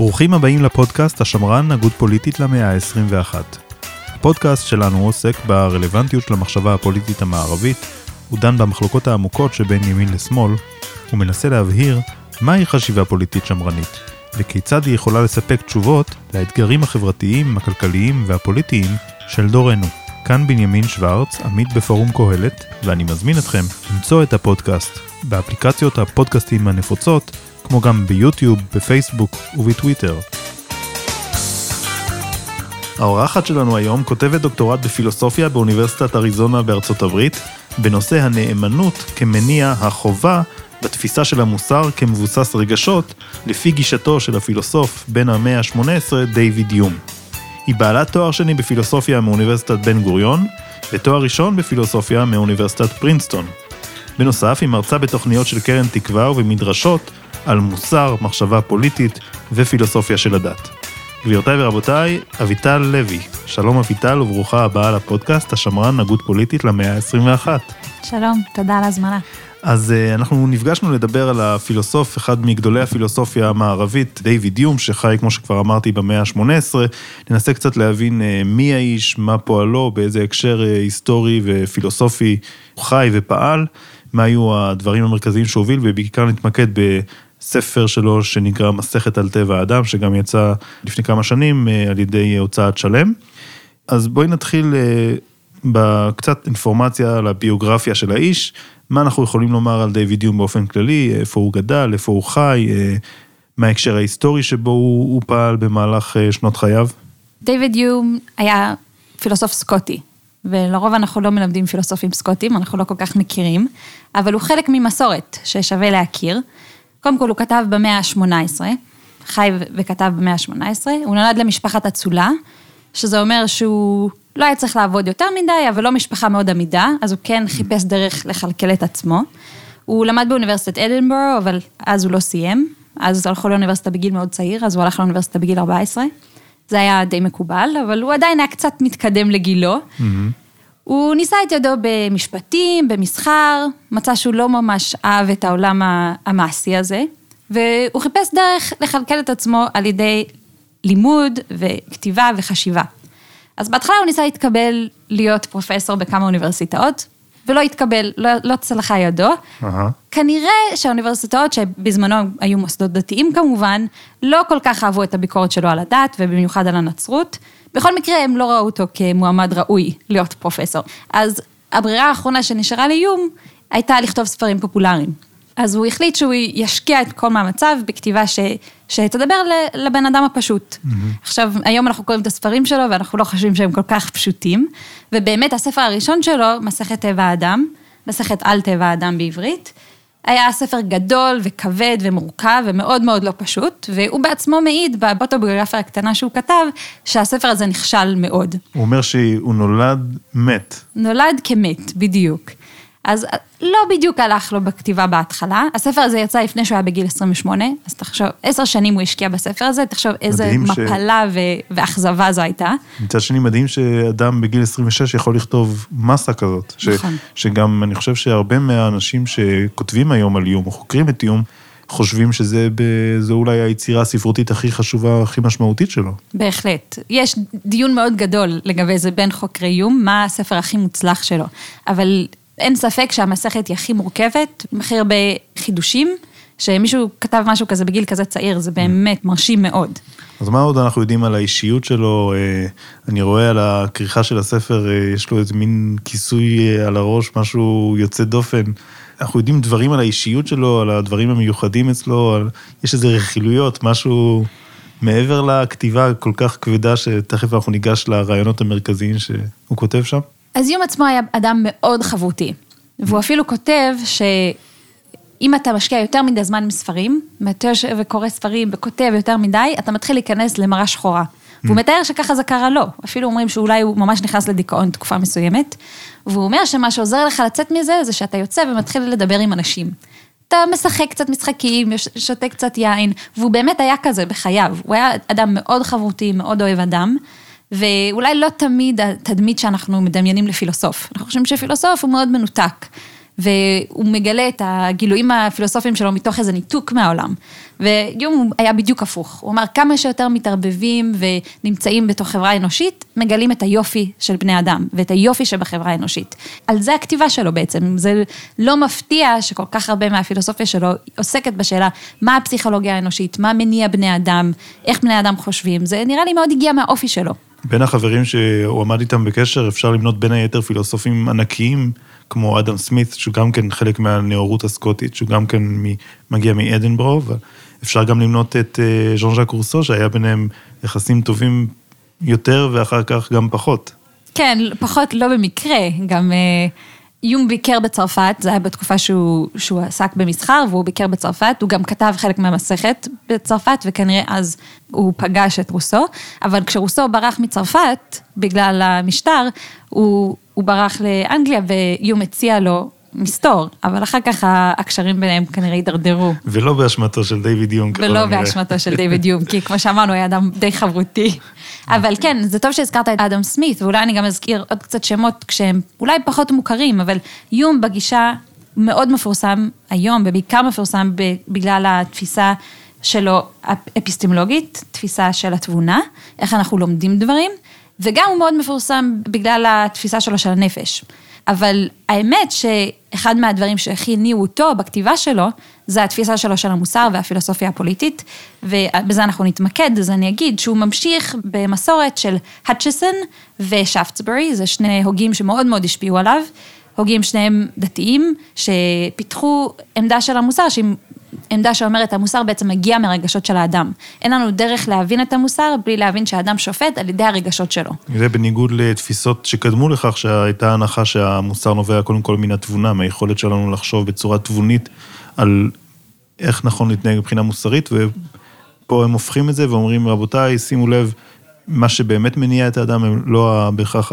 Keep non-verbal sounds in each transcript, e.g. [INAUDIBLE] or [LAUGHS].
ברוכים הבאים לפודקאסט השמרן, הגות פוליטית למאה ה-21. הפודקאסט שלנו עוסק ברלוונטיות של המחשבה הפוליטית המערבית, הוא דן במחלוקות העמוקות שבין ימין לשמאל, ומנסה להבהיר מהי חשיבה פוליטית שמרנית, וכיצד היא יכולה לספק תשובות לאתגרים החברתיים, הכלכליים והפוליטיים של דורנו. כאן בנימין שוורץ, עמית בפורום קהלת, ואני מזמין אתכם למצוא את הפודקאסט באפליקציות הפודקאסטים הנפוצות, כמו גם ביוטיוב, בפייסבוק ובטוויטר. האורחת שלנו היום כותבת דוקטורט בפילוסופיה באוניברסיטת אריזונה בארצות הברית, בנושא הנאמנות כמניע החובה בתפיסה של המוסר כמבוסס רגשות, לפי גישתו של הפילוסוף בן המאה ה-18, דיוויד יום. היא בעלת תואר שני בפילוסופיה מאוניברסיטת בן גוריון, ותואר ראשון בפילוסופיה מאוניברסיטת פרינסטון. בנוסף, היא מרצה בתוכניות של קרן תקווה ובמדרשות על מוסר, מחשבה פוליטית ופילוסופיה של הדת. גבירותיי ורבותיי, אביטל לוי. שלום אביטל וברוכה הבאה לפודקאסט השמרן הגות פוליטית למאה ה-21. שלום, תודה על ההזמנה. אז uh, אנחנו נפגשנו לדבר על הפילוסוף, אחד מגדולי הפילוסופיה המערבית, דיוויד יום, שחי, כמו שכבר אמרתי, במאה ה-18. ננסה קצת להבין uh, מי האיש, מה פועלו, באיזה הקשר uh, היסטורי ופילוסופי הוא חי ופעל, מה היו הדברים המרכזיים שהוביל, ובעיקר נתמקד בספר שלו שנקרא מסכת על טבע האדם, שגם יצא לפני כמה שנים uh, על ידי הוצאת שלם. אז בואי נתחיל uh, בקצת אינפורמציה על הביוגרפיה של האיש. מה אנחנו יכולים לומר על דיוויד יום באופן כללי, איפה הוא גדל, איפה הוא חי, אה, מה ההקשר ההיסטורי שבו הוא, הוא פעל במהלך אה, שנות חייו? דיוויד יום היה פילוסוף סקוטי, ולרוב אנחנו לא מלמדים פילוסופים סקוטים, אנחנו לא כל כך מכירים, אבל הוא חלק ממסורת ששווה להכיר. קודם כל הוא כתב במאה ה-18, חי וכתב במאה ה-18, הוא נולד למשפחת אצולה, שזה אומר שהוא לא היה צריך לעבוד יותר מדי, אבל לא משפחה מאוד עמידה, אז הוא כן חיפש דרך לכלכל את עצמו. הוא למד באוניברסיטת אדנבורו, אבל אז הוא לא סיים. אז הלכו לאוניברסיטה בגיל מאוד צעיר, אז הוא הלך לאוניברסיטה בגיל 14. זה היה די מקובל, אבל הוא עדיין היה קצת מתקדם לגילו. Mm-hmm. הוא ניסה את ידו במשפטים, במסחר, מצא שהוא לא ממש אהב את העולם המעשי הזה, והוא חיפש דרך לכלכל את עצמו על ידי לימוד וכתיבה וחשיבה. אז בהתחלה הוא ניסה להתקבל להיות פרופסור בכמה אוניברסיטאות, ולא התקבל, לא, לא צלחה ידו. Uh-huh. כנראה שהאוניברסיטאות, שבזמנו היו מוסדות דתיים כמובן, לא כל כך אהבו את הביקורת שלו על הדת, ובמיוחד על הנצרות. בכל מקרה, הם לא ראו אותו כמועמד ראוי להיות פרופסור. אז הברירה האחרונה שנשארה לאיום, הייתה לכתוב ספרים פופולריים. אז הוא החליט שהוא ישקיע את כל מאמציו בכתיבה ש, שתדבר לבן אדם הפשוט. Mm-hmm. עכשיו, היום אנחנו קוראים את הספרים שלו ואנחנו לא חושבים שהם כל כך פשוטים, ובאמת הספר הראשון שלו, מסכת טבע האדם, מסכת על טבע האדם בעברית, היה ספר גדול וכבד ומורכב ומאוד מאוד לא פשוט, והוא בעצמו מעיד באוטוביוגרפיה הקטנה שהוא כתב, שהספר הזה נכשל מאוד. הוא אומר שהוא נולד מת. נולד כמת, בדיוק. אז לא בדיוק הלך לו בכתיבה בהתחלה, הספר הזה יצא לפני שהוא היה בגיל 28, אז תחשוב, עשר שנים הוא השקיע בספר הזה, תחשוב איזה מפלה ש... ואכזבה זו הייתה. מצד שני, מדהים שאדם בגיל 26 יכול לכתוב מסה כזאת. נכון. ש... שגם, אני חושב שהרבה מהאנשים שכותבים היום על איום, או חוקרים את איום, חושבים שזה ב... אולי היצירה הספרותית הכי חשובה, הכי משמעותית שלו. בהחלט. יש דיון מאוד גדול לגבי זה בין חוקרי איום, מה הספר הכי מוצלח שלו. אבל אין ספק שהמסכת היא הכי מורכבת, הכי הרבה חידושים, שמישהו כתב משהו כזה בגיל כזה צעיר, זה באמת מרשים מאוד. אז מה עוד אנחנו יודעים על האישיות שלו? אה, אני רואה על הכריכה של הספר, אה, יש לו איזה מין כיסוי אה, על הראש, משהו יוצא דופן. אנחנו יודעים דברים על האישיות שלו, על הדברים המיוחדים אצלו, על... יש איזה רכילויות, משהו מעבר לכתיבה הכל כך כבדה, שתכף אנחנו ניגש לרעיונות המרכזיים שהוא כותב שם. אז יום עצמו היה אדם מאוד חבותי, והוא אפילו כותב שאם אתה משקיע יותר מדי זמן עם ספרים, ואתה יושב וקורא ספרים וכותב יותר מדי, אתה מתחיל להיכנס למראה שחורה. והוא מתאר שככה זה קרה לו, אפילו אומרים שאולי הוא ממש נכנס לדיכאון תקופה מסוימת, והוא אומר שמה שעוזר לך לצאת מזה, זה שאתה יוצא ומתחיל לדבר עם אנשים. אתה משחק קצת משחקים, שותה קצת יין, והוא באמת היה כזה בחייו. הוא היה אדם מאוד חברותי, מאוד אוהב אדם, ואולי לא תמיד התדמית שאנחנו מדמיינים לפילוסוף. אנחנו חושבים שפילוסוף הוא מאוד מנותק. והוא מגלה את הגילויים הפילוסופיים שלו מתוך איזה ניתוק מהעולם. ויום היה בדיוק הפוך, הוא אמר כמה שיותר מתערבבים ונמצאים בתוך חברה אנושית, מגלים את היופי של בני אדם ואת היופי שבחברה האנושית. על זה הכתיבה שלו בעצם, זה לא מפתיע שכל כך הרבה מהפילוסופיה שלו עוסקת בשאלה מה הפסיכולוגיה האנושית, מה מניע בני אדם, איך בני אדם חושבים, זה נראה לי מאוד הגיע מהאופי שלו. בין החברים שהוא עמד איתם בקשר, אפשר למנות בין היתר פילוסופים ענקיים, כמו אדם סמית, שהוא גם כן חלק מהנאורות הסקוטית, שהוא גם כן מגיע מאדנברו, ואפשר גם למנות את אה, ז'אן ז'אק רוסו, שהיה ביניהם יחסים טובים יותר ואחר כך גם פחות. כן, פחות לא במקרה, גם... אה, יום ביקר בצרפת, זה היה בתקופה שהוא, שהוא עסק במסחר והוא ביקר בצרפת, הוא גם כתב חלק מהמסכת בצרפת וכנראה אז הוא פגש את רוסו, אבל כשרוסו ברח מצרפת בגלל המשטר, הוא, הוא ברח לאנגליה ויום הציע לו מסתור, אבל אחר כך הקשרים ביניהם כנראה הידרדרו. ולא באשמתו של דיוויד יום. ולא באשמתו של דיוויד יום, כי כמו שאמרנו, היה אדם די חברותי. [LAUGHS] אבל כן, זה טוב שהזכרת את אדם סמית, ואולי אני גם אזכיר עוד קצת שמות כשהם אולי פחות מוכרים, אבל יום בגישה מאוד מפורסם היום, ובעיקר מפורסם בגלל התפיסה שלו האפיסטמולוגית, תפיסה של התבונה, איך אנחנו לומדים דברים, וגם הוא מאוד מפורסם בגלל התפיסה שלו של הנפש. אבל האמת שאחד מהדברים שהכי הניעו אותו בכתיבה שלו, זה התפיסה שלו של המוסר והפילוסופיה הפוליטית, ובזה אנחנו נתמקד, אז אני אגיד שהוא ממשיך במסורת של האצ'סון ושפטסברי, זה שני הוגים שמאוד מאוד השפיעו עליו, הוגים שניהם דתיים, שפיתחו עמדה של המוסר שהיא עמדה שאומרת, המוסר בעצם מגיע מהרגשות של האדם. אין לנו דרך להבין את המוסר בלי להבין שהאדם שופט על ידי הרגשות שלו. זה בניגוד לתפיסות שקדמו לכך, שהייתה הנחה שהמוסר נובע קודם כל מן התבונה, מהיכולת שלנו לחשוב בצורה תבונית על איך נכון להתנהג מבחינה מוסרית, ופה הם הופכים את זה ואומרים, רבותיי, שימו לב, מה שבאמת מניע את האדם הם לא בהכרח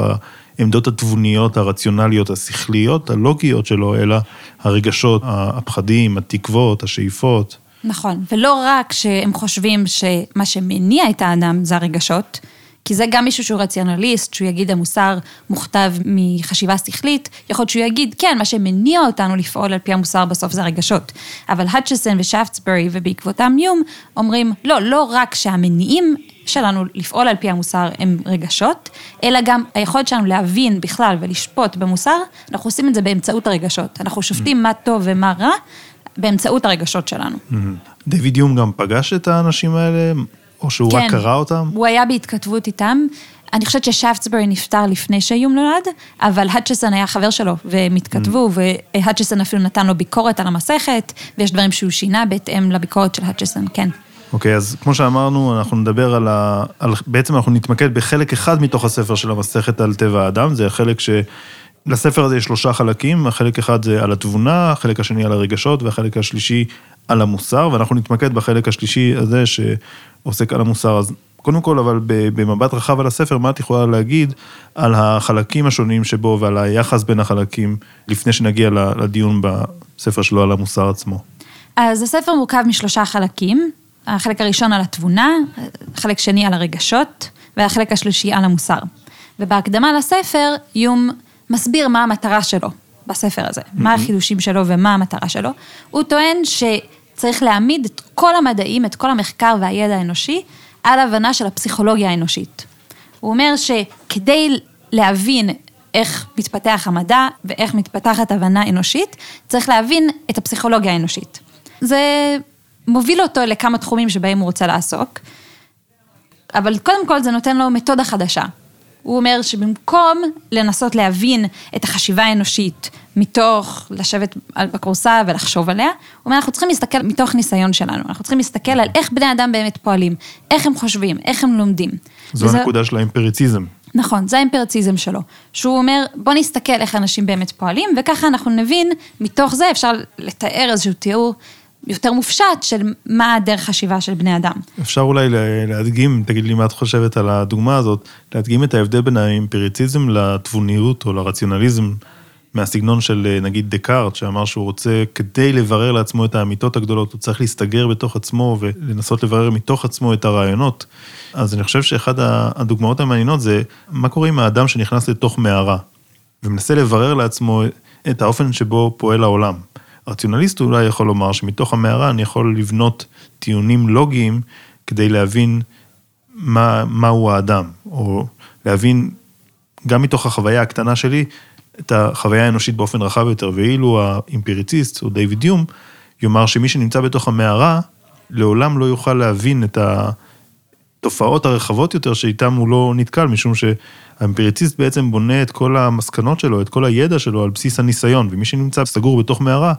העמדות התבוניות, הרציונליות, השכליות, הלוגיות שלו, אלא הרגשות, הפחדים, התקוות, השאיפות. נכון, ולא רק שהם חושבים שמה שמניע את האדם זה הרגשות, כי זה גם מישהו שהוא רציונליסט, שהוא יגיד המוסר מוכתב מחשיבה שכלית, יכול להיות שהוא יגיד, כן, מה שמניע אותנו לפעול על פי המוסר בסוף זה הרגשות. אבל האצ'סון ושפטסברי ובעקבותם יום אומרים, לא, לא רק שהמניעים שלנו לפעול על פי המוסר הם רגשות, אלא גם היכולת שלנו להבין בכלל ולשפוט במוסר, אנחנו עושים את זה באמצעות הרגשות. אנחנו שופטים מה טוב ומה רע באמצעות הרגשות שלנו. דיוויד יום גם פגש את האנשים האלה, או שהוא כן, רק קרא אותם? הוא היה בהתכתבות איתם. אני חושבת ששפטסברי נפטר לפני שיום נולד, אבל האצ'סון היה חבר שלו, והם התכתבו, mm. והאצ'סון אפילו נתן לו ביקורת על המסכת, ויש דברים שהוא שינה בהתאם לביקורת של האצ'סון, כן. אוקיי, okay, אז כמו שאמרנו, אנחנו נדבר על ה... על... בעצם אנחנו נתמקד בחלק אחד מתוך הספר של המסכת על טבע האדם, זה החלק ש... לספר הזה יש שלושה חלקים, החלק אחד זה על התבונה, החלק השני על הרגשות, והחלק השלישי על המוסר, ואנחנו נתמקד בחלק השלישי הזה שעוסק על המוסר. אז קודם כל, אבל במבט רחב על הספר, מה את יכולה להגיד על החלקים השונים שבו ועל היחס בין החלקים, לפני שנגיע לדיון בספר שלו על המוסר עצמו? אז הספר מורכב משלושה חלקים. החלק הראשון על התבונה, החלק שני על הרגשות, והחלק השלישי על המוסר. ובהקדמה לספר, יום מסביר מה המטרה שלו בספר הזה, mm-hmm. מה החידושים שלו ומה המטרה שלו. הוא טוען שצריך להעמיד את כל המדעים, את כל המחקר והידע האנושי, על הבנה של הפסיכולוגיה האנושית. הוא אומר שכדי להבין איך מתפתח המדע ואיך מתפתחת הבנה אנושית, צריך להבין את הפסיכולוגיה האנושית. זה מוביל אותו לכמה תחומים שבהם הוא רוצה לעסוק, אבל קודם כל זה נותן לו מתודה חדשה. הוא אומר שבמקום לנסות להבין את החשיבה האנושית מתוך לשבת בכורסה ולחשוב עליה, הוא אומר, אנחנו צריכים להסתכל מתוך ניסיון שלנו, אנחנו צריכים להסתכל על איך בני אדם באמת פועלים, איך הם חושבים, איך הם לומדים. זו וזה... הנקודה של האימפריציזם. נכון, זה האימפרציזם שלו. שהוא אומר, בוא נסתכל איך אנשים באמת פועלים, וככה אנחנו נבין, מתוך זה אפשר לתאר איזשהו תיאור יותר מופשט של מה הדרך חשיבה של בני אדם. אפשר אולי להדגים, תגיד לי מה את חושבת על הדוגמה הזאת, להדגים את ההבדל בין האימפריציזם לתבוניות או לרציונליזם מהסגנון של נגיד דקארט, שאמר שהוא רוצה, כדי לברר לעצמו את האמיתות הגדולות, הוא צריך להסתגר בתוך עצמו ולנסות לברר מתוך עצמו את הרעיונות. אז אני חושב שאחד הדוגמאות המעניינות זה, מה קורה עם האדם שנכנס לתוך מערה, ומנסה לברר לעצמו את האופן שבו פועל העולם. רציונליסט אולי יכול לומר שמתוך המערה אני יכול לבנות טיעונים לוגיים כדי להבין מה, מהו האדם, או להבין גם מתוך החוויה הקטנה שלי את החוויה האנושית באופן רחב יותר, ואילו האימפריציסט, או דיוויד יום, יאמר שמי שנמצא בתוך המערה, לעולם לא יוכל להבין את התופעות הרחבות יותר שאיתן הוא לא נתקל, משום שהאימפריציסט בעצם בונה את כל המסקנות שלו, את כל הידע שלו על בסיס הניסיון, ומי שנמצא סגור בתוך מערה,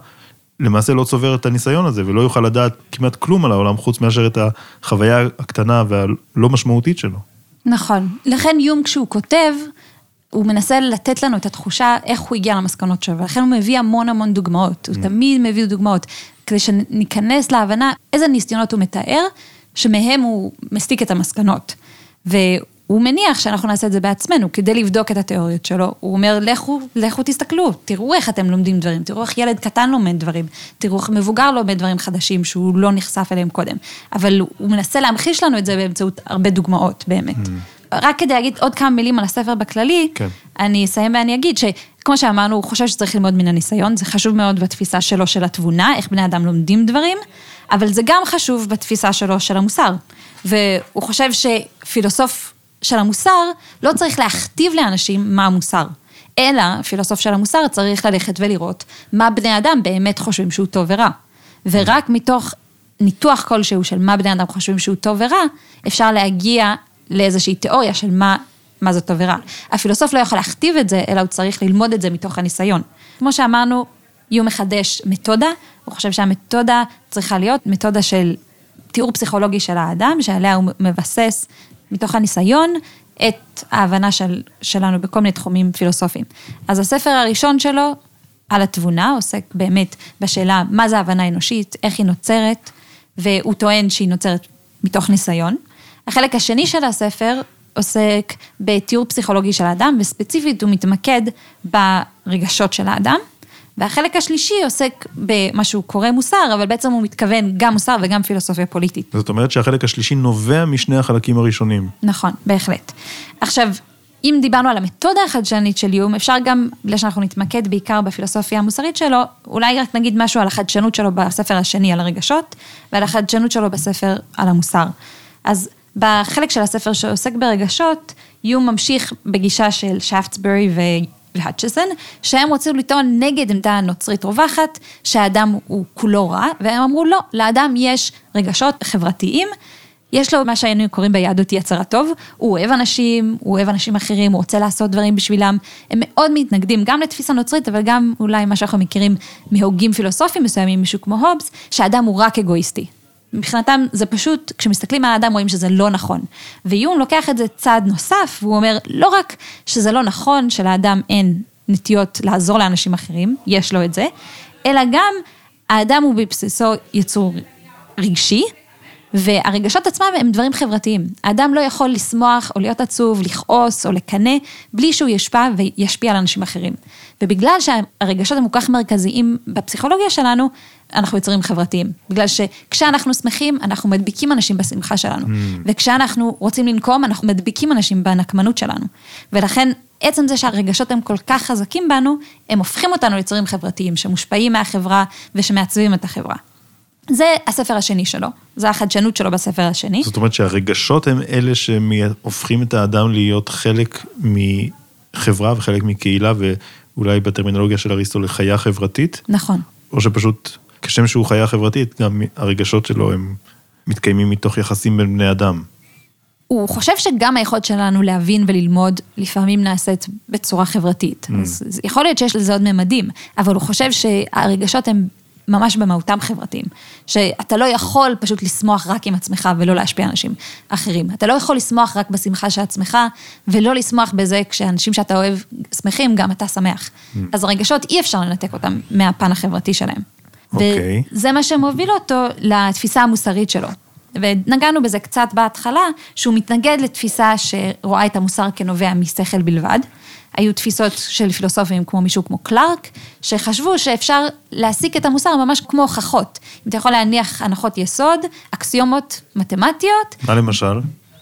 למעשה לא צובר את הניסיון הזה, ולא יוכל לדעת כמעט כלום על העולם, חוץ מאשר את החוויה הקטנה והלא משמעותית שלו. נכון. לכן יום כשהוא כותב, הוא מנסה לתת לנו את התחושה איך הוא הגיע למסקנות שלו, ולכן הוא מביא המון המון דוגמאות, הוא mm. תמיד מביא דוגמאות, כדי שניכנס להבנה איזה ניסיונות הוא מתאר, שמהם הוא מסתיק את המסקנות. והוא מניח שאנחנו נעשה את זה בעצמנו, כדי לבדוק את התיאוריות שלו. הוא אומר, לכו, לכו תסתכלו, תראו איך אתם לומדים דברים, תראו איך ילד קטן לומד דברים, תראו איך מבוגר לומד דברים חדשים שהוא לא נחשף אליהם קודם. אבל הוא מנסה להמחיש לנו את זה באמצעות הרבה דוגמאות, באמת. Mm. רק כדי להגיד עוד כמה מילים על הספר בכללי, כן. אני אסיים ואני אגיד שכמו שאמרנו, הוא חושב שצריך ללמוד מן הניסיון, זה חשוב מאוד בתפיסה שלו של התבונה, איך בני אדם לומדים דברים, אבל זה גם חשוב בתפיסה שלו של המוסר. והוא חושב שפילוסוף של המוסר לא צריך להכתיב לאנשים מה המוסר. אלא פילוסוף של המוסר צריך ללכת ולראות מה בני אדם באמת חושבים שהוא טוב ורע. ורק מתוך ניתוח כלשהו של מה בני אדם חושבים שהוא טוב ורע, אפשר להגיע לאיזושהי תיאוריה של מה, מה זאת עבירה. הפילוסוף לא יכול להכתיב את זה, אלא הוא צריך ללמוד את זה מתוך הניסיון. כמו שאמרנו, יום מחדש מתודה, הוא חושב שהמתודה צריכה להיות מתודה של תיאור פסיכולוגי של האדם, שעליה הוא מבסס מתוך הניסיון את ההבנה של, שלנו בכל מיני תחומים פילוסופיים. אז הספר הראשון שלו, על התבונה, עוסק באמת בשאלה מה זה הבנה אנושית, איך היא נוצרת, והוא טוען שהיא נוצרת מתוך ניסיון. החלק השני של הספר עוסק בתיאור פסיכולוגי של האדם, וספציפית הוא מתמקד ברגשות של האדם. והחלק השלישי עוסק במה שהוא קורא מוסר, אבל בעצם הוא מתכוון גם מוסר וגם פילוסופיה פוליטית. זאת אומרת שהחלק השלישי נובע משני החלקים הראשונים. נכון, בהחלט. עכשיו, אם דיברנו על המתודה החדשנית של יום, אפשר גם, בגלל שאנחנו נתמקד בעיקר בפילוסופיה המוסרית שלו, אולי רק נגיד משהו על החדשנות שלו בספר השני על הרגשות, ועל החדשנות שלו בספר על המוסר. אז בחלק של הספר שעוסק ברגשות, יום ממשיך בגישה של שפטסברי ו... והאצ'סון, שהם רוצים לטעון נגד עמדה הנוצרית רווחת, שהאדם הוא כולו רע, והם אמרו לא, לאדם יש רגשות חברתיים, יש לו מה שהיינו קוראים ביהדות יצר הטוב, הוא אוהב אנשים, הוא אוהב אנשים אחרים, הוא רוצה לעשות דברים בשבילם, הם מאוד מתנגדים גם לתפיסה נוצרית, אבל גם אולי מה שאנחנו מכירים מהוגים פילוסופיים מסוימים, מישהו כמו הובס, שהאדם הוא רק אגואיסטי. מבחינתם זה פשוט, כשמסתכלים על האדם רואים שזה לא נכון. ויום לוקח את זה צעד נוסף, והוא אומר, לא רק שזה לא נכון שלאדם אין נטיות לעזור לאנשים אחרים, יש לו את זה, אלא גם האדם הוא בבסיסו יצור רגשי, והרגשות עצמם הם דברים חברתיים. האדם לא יכול לשמוח או להיות עצוב, לכעוס או לקנא, בלי שהוא יושפע וישפיע על אנשים אחרים. ובגלל שהרגשות הם כל כך מרכזיים בפסיכולוגיה שלנו, אנחנו יצורים חברתיים. בגלל שכשאנחנו שמחים, אנחנו מדביקים אנשים בשמחה שלנו. Mm. וכשאנחנו רוצים לנקום, אנחנו מדביקים אנשים בנקמנות שלנו. ולכן, עצם זה שהרגשות הם כל כך חזקים בנו, הם הופכים אותנו ליצורים חברתיים, שמושפעים מהחברה ושמעצבים את החברה. זה הספר השני שלו, זה החדשנות שלו בספר השני. זאת אומרת שהרגשות הם אלה שהופכים את האדם להיות חלק מחברה וחלק מקהילה, ואולי בטרמינולוגיה של אריסטו לחיה חברתית. נכון. או שפשוט, כשם שהוא חיה חברתית, גם הרגשות שלו הם מתקיימים מתוך יחסים בין בני אדם. הוא חושב שגם היכולת שלנו להבין וללמוד לפעמים נעשית בצורה חברתית. Mm. אז יכול להיות שיש לזה עוד ממדים, אבל הוא חושב שהרגשות הם ממש במהותם חברתיים. שאתה לא יכול פשוט לשמוח רק עם עצמך ולא להשפיע על אנשים אחרים. אתה לא יכול לשמוח רק בשמחה של עצמך, ולא לשמוח בזה כשאנשים שאתה אוהב שמחים, גם אתה שמח. Mm. אז הרגשות, אי אפשר לנתק אותם מהפן החברתי שלהם. אוקיי. Okay. וזה מה שמוביל אותו לתפיסה המוסרית שלו. ונגענו בזה קצת בהתחלה, שהוא מתנגד לתפיסה שרואה את המוסר כנובע משכל בלבד. היו תפיסות של פילוסופים כמו מישהו כמו קלארק, שחשבו שאפשר להסיק את המוסר ממש כמו הוכחות. אם אתה יכול להניח הנחות יסוד, אקסיומות מתמטיות. מה למשל?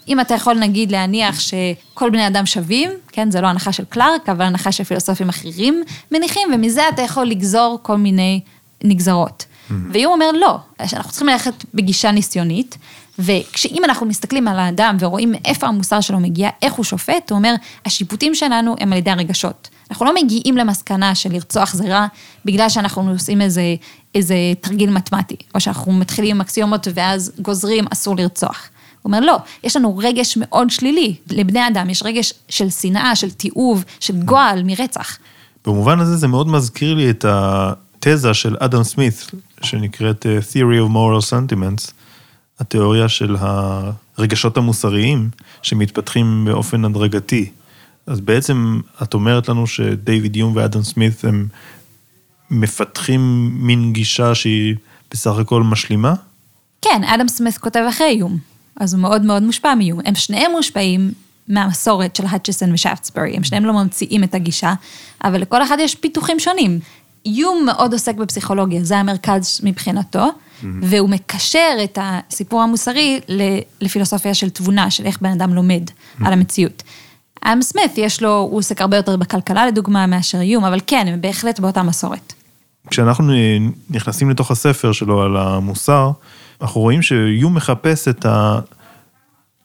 אם אתה יכול נגיד להניח שכל בני אדם שווים, כן, זה לא הנחה של קלארק, אבל הנחה של פילוסופים אחרים מניחים, ומזה אתה יכול לגזור כל מיני נגזרות. Mm-hmm. ויום אומר לא, אנחנו צריכים ללכת בגישה ניסיונית, וכשאם אנחנו מסתכלים על האדם ורואים מאיפה המוסר שלו מגיע, איך הוא שופט, הוא אומר, השיפוטים שלנו הם על ידי הרגשות. אנחנו לא מגיעים למסקנה של לרצוח זה רע, בגלל שאנחנו עושים איזה, איזה תרגיל מתמטי, או שאנחנו מתחילים עם אקסיומות ואז גוזרים אסור לרצוח. הוא אומר, לא, יש לנו רגש מאוד שלילי. לבני אדם יש רגש של שנאה, של תיעוב, של גועל מרצח. במובן הזה זה מאוד מזכיר לי את התזה של אדם סמית, שנקראת אה, Theory of Moral Sentiments, התיאוריה של הרגשות המוסריים שמתפתחים באופן הדרגתי. אז בעצם את אומרת לנו שדייוויד יום ואדם סמית הם מפתחים מין גישה שהיא בסך הכל משלימה? כן, אדם סמית כותב אחרי איום, אז הוא מאוד מאוד מושפע מאיום. הם שניהם מושפעים מהמסורת של האצ'סון ושאפטסברי, הם שניהם לא ממציאים את הגישה, אבל לכל אחד יש פיתוחים שונים. איום מאוד עוסק בפסיכולוגיה, זה המרכז מבחינתו, mm-hmm. והוא מקשר את הסיפור המוסרי לפילוסופיה של תבונה, של איך בן אדם לומד mm-hmm. על המציאות. אדם סמית, יש לו, הוא עוסק הרבה יותר בכלכלה לדוגמה מאשר איום, אבל כן, הם בהחלט באותה מסורת. כשאנחנו נכנסים לתוך הספר שלו על המוסר, אנחנו רואים שיום מחפש את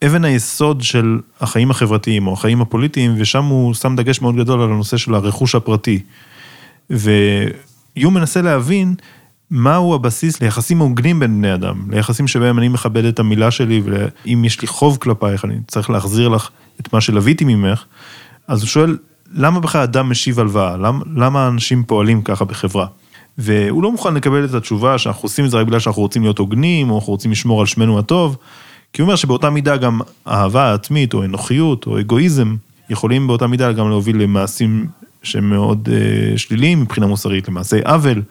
אבן היסוד של החיים החברתיים או החיים הפוליטיים, ושם הוא שם דגש מאוד גדול על הנושא של הרכוש הפרטי. ויום מנסה להבין מהו הבסיס ליחסים הוגנים בין בני אדם, ליחסים שבהם אני מכבד את המילה שלי, ואם יש לי חוב כלפייך, אני צריך להחזיר לך את מה שלוויתי ממך, אז הוא שואל, למה בכלל אדם משיב הלוואה? למה, למה אנשים פועלים ככה בחברה? והוא לא מוכן לקבל את התשובה שאנחנו עושים את זה רק בגלל שאנחנו רוצים להיות הוגנים, או אנחנו רוצים לשמור על שמנו הטוב, כי הוא אומר שבאותה מידה גם אהבה עצמית, או אנוכיות, או אגואיזם, יכולים באותה מידה גם להוביל למעשים שהם מאוד uh, שליליים מבחינה מוסרית, למעשי עוול,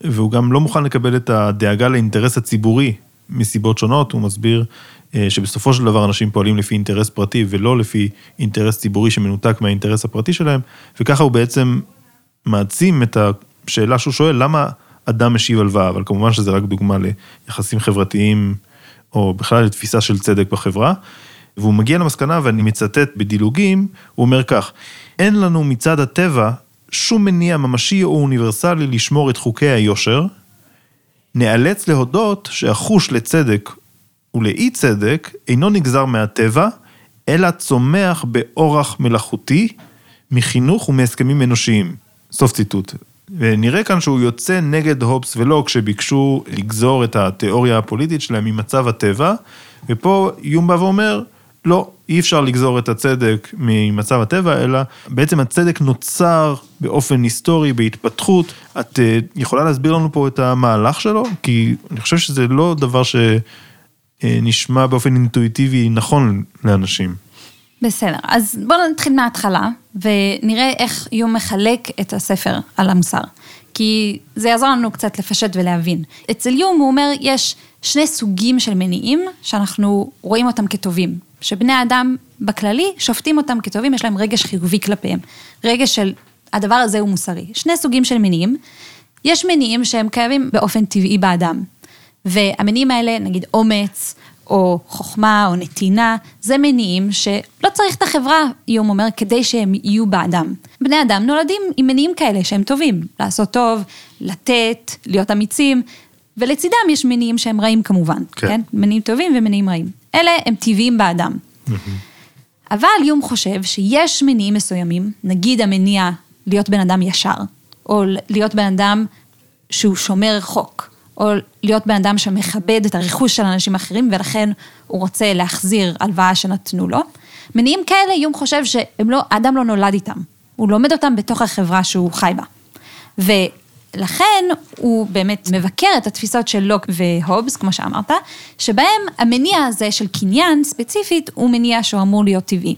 והוא גם לא מוכן לקבל את הדאגה לאינטרס הציבורי מסיבות שונות, הוא מסביר uh, שבסופו של דבר אנשים פועלים לפי אינטרס פרטי ולא לפי אינטרס ציבורי שמנותק מהאינטרס הפרטי שלהם, וככה הוא בעצם מעצים את השאלה שהוא שואל, למה אדם משיב הלוואה, אבל כמובן שזה רק דוגמה ליחסים חברתיים, או בכלל לתפיסה של צדק בחברה. והוא מגיע למסקנה, ואני מצטט בדילוגים, הוא אומר כך, אין לנו מצד הטבע שום מניע ממשי או אוניברסלי לשמור את חוקי היושר, נאלץ להודות שהחוש לצדק ולאי צדק אינו נגזר מהטבע, אלא צומח באורח מלאכותי, מחינוך ומהסכמים אנושיים. סוף ציטוט. ונראה כאן שהוא יוצא נגד הובס ולוק שביקשו לגזור את התיאוריה הפוליטית שלהם ממצב הטבע, ופה איום בא ואומר, לא, אי אפשר לגזור את הצדק ממצב הטבע, אלא בעצם הצדק נוצר באופן היסטורי, בהתפתחות. את אה, יכולה להסביר לנו פה את המהלך שלו? כי אני חושב שזה לא דבר שנשמע באופן אינטואיטיבי נכון לאנשים. בסדר, אז בואו נתחיל מההתחלה, ונראה איך יום מחלק את הספר על המוסר. כי זה יעזור לנו קצת לפשט ולהבין. אצל יום הוא אומר, יש שני סוגים של מניעים שאנחנו רואים אותם כטובים. שבני האדם בכללי שופטים אותם כטובים, יש להם רגש חיובי כלפיהם. רגש של הדבר הזה הוא מוסרי. שני סוגים של מניעים. יש מניעים שהם קיימים באופן טבעי באדם. והמניעים האלה, נגיד אומץ, או חוכמה, או נתינה, זה מניעים שלא צריך את החברה, איום אומר, כדי שהם יהיו באדם. בני אדם נולדים עם מניעים כאלה שהם טובים, לעשות טוב, לתת, להיות אמיצים, ולצידם יש מניעים שהם רעים כמובן, כן? כן? מניעים טובים ומניעים רעים. אלה הם טבעיים באדם. אבל יום חושב שיש מניעים מסוימים, נגיד המניע להיות בן אדם ישר, או להיות בן אדם שהוא שומר חוק, או להיות בן אדם שמכבד את הרכוש של אנשים אחרים, ולכן הוא רוצה להחזיר הלוואה שנתנו לו. מניעים כאלה, יום חושב שהאדם לא, לא נולד איתם, הוא לומד אותם בתוך החברה שהוא חי בה. ולכן הוא באמת מבקר את התפיסות של לוק והובס, כמו שאמרת, שבהם המניע הזה של קניין ספציפית, הוא מניע שהוא אמור להיות טבעי.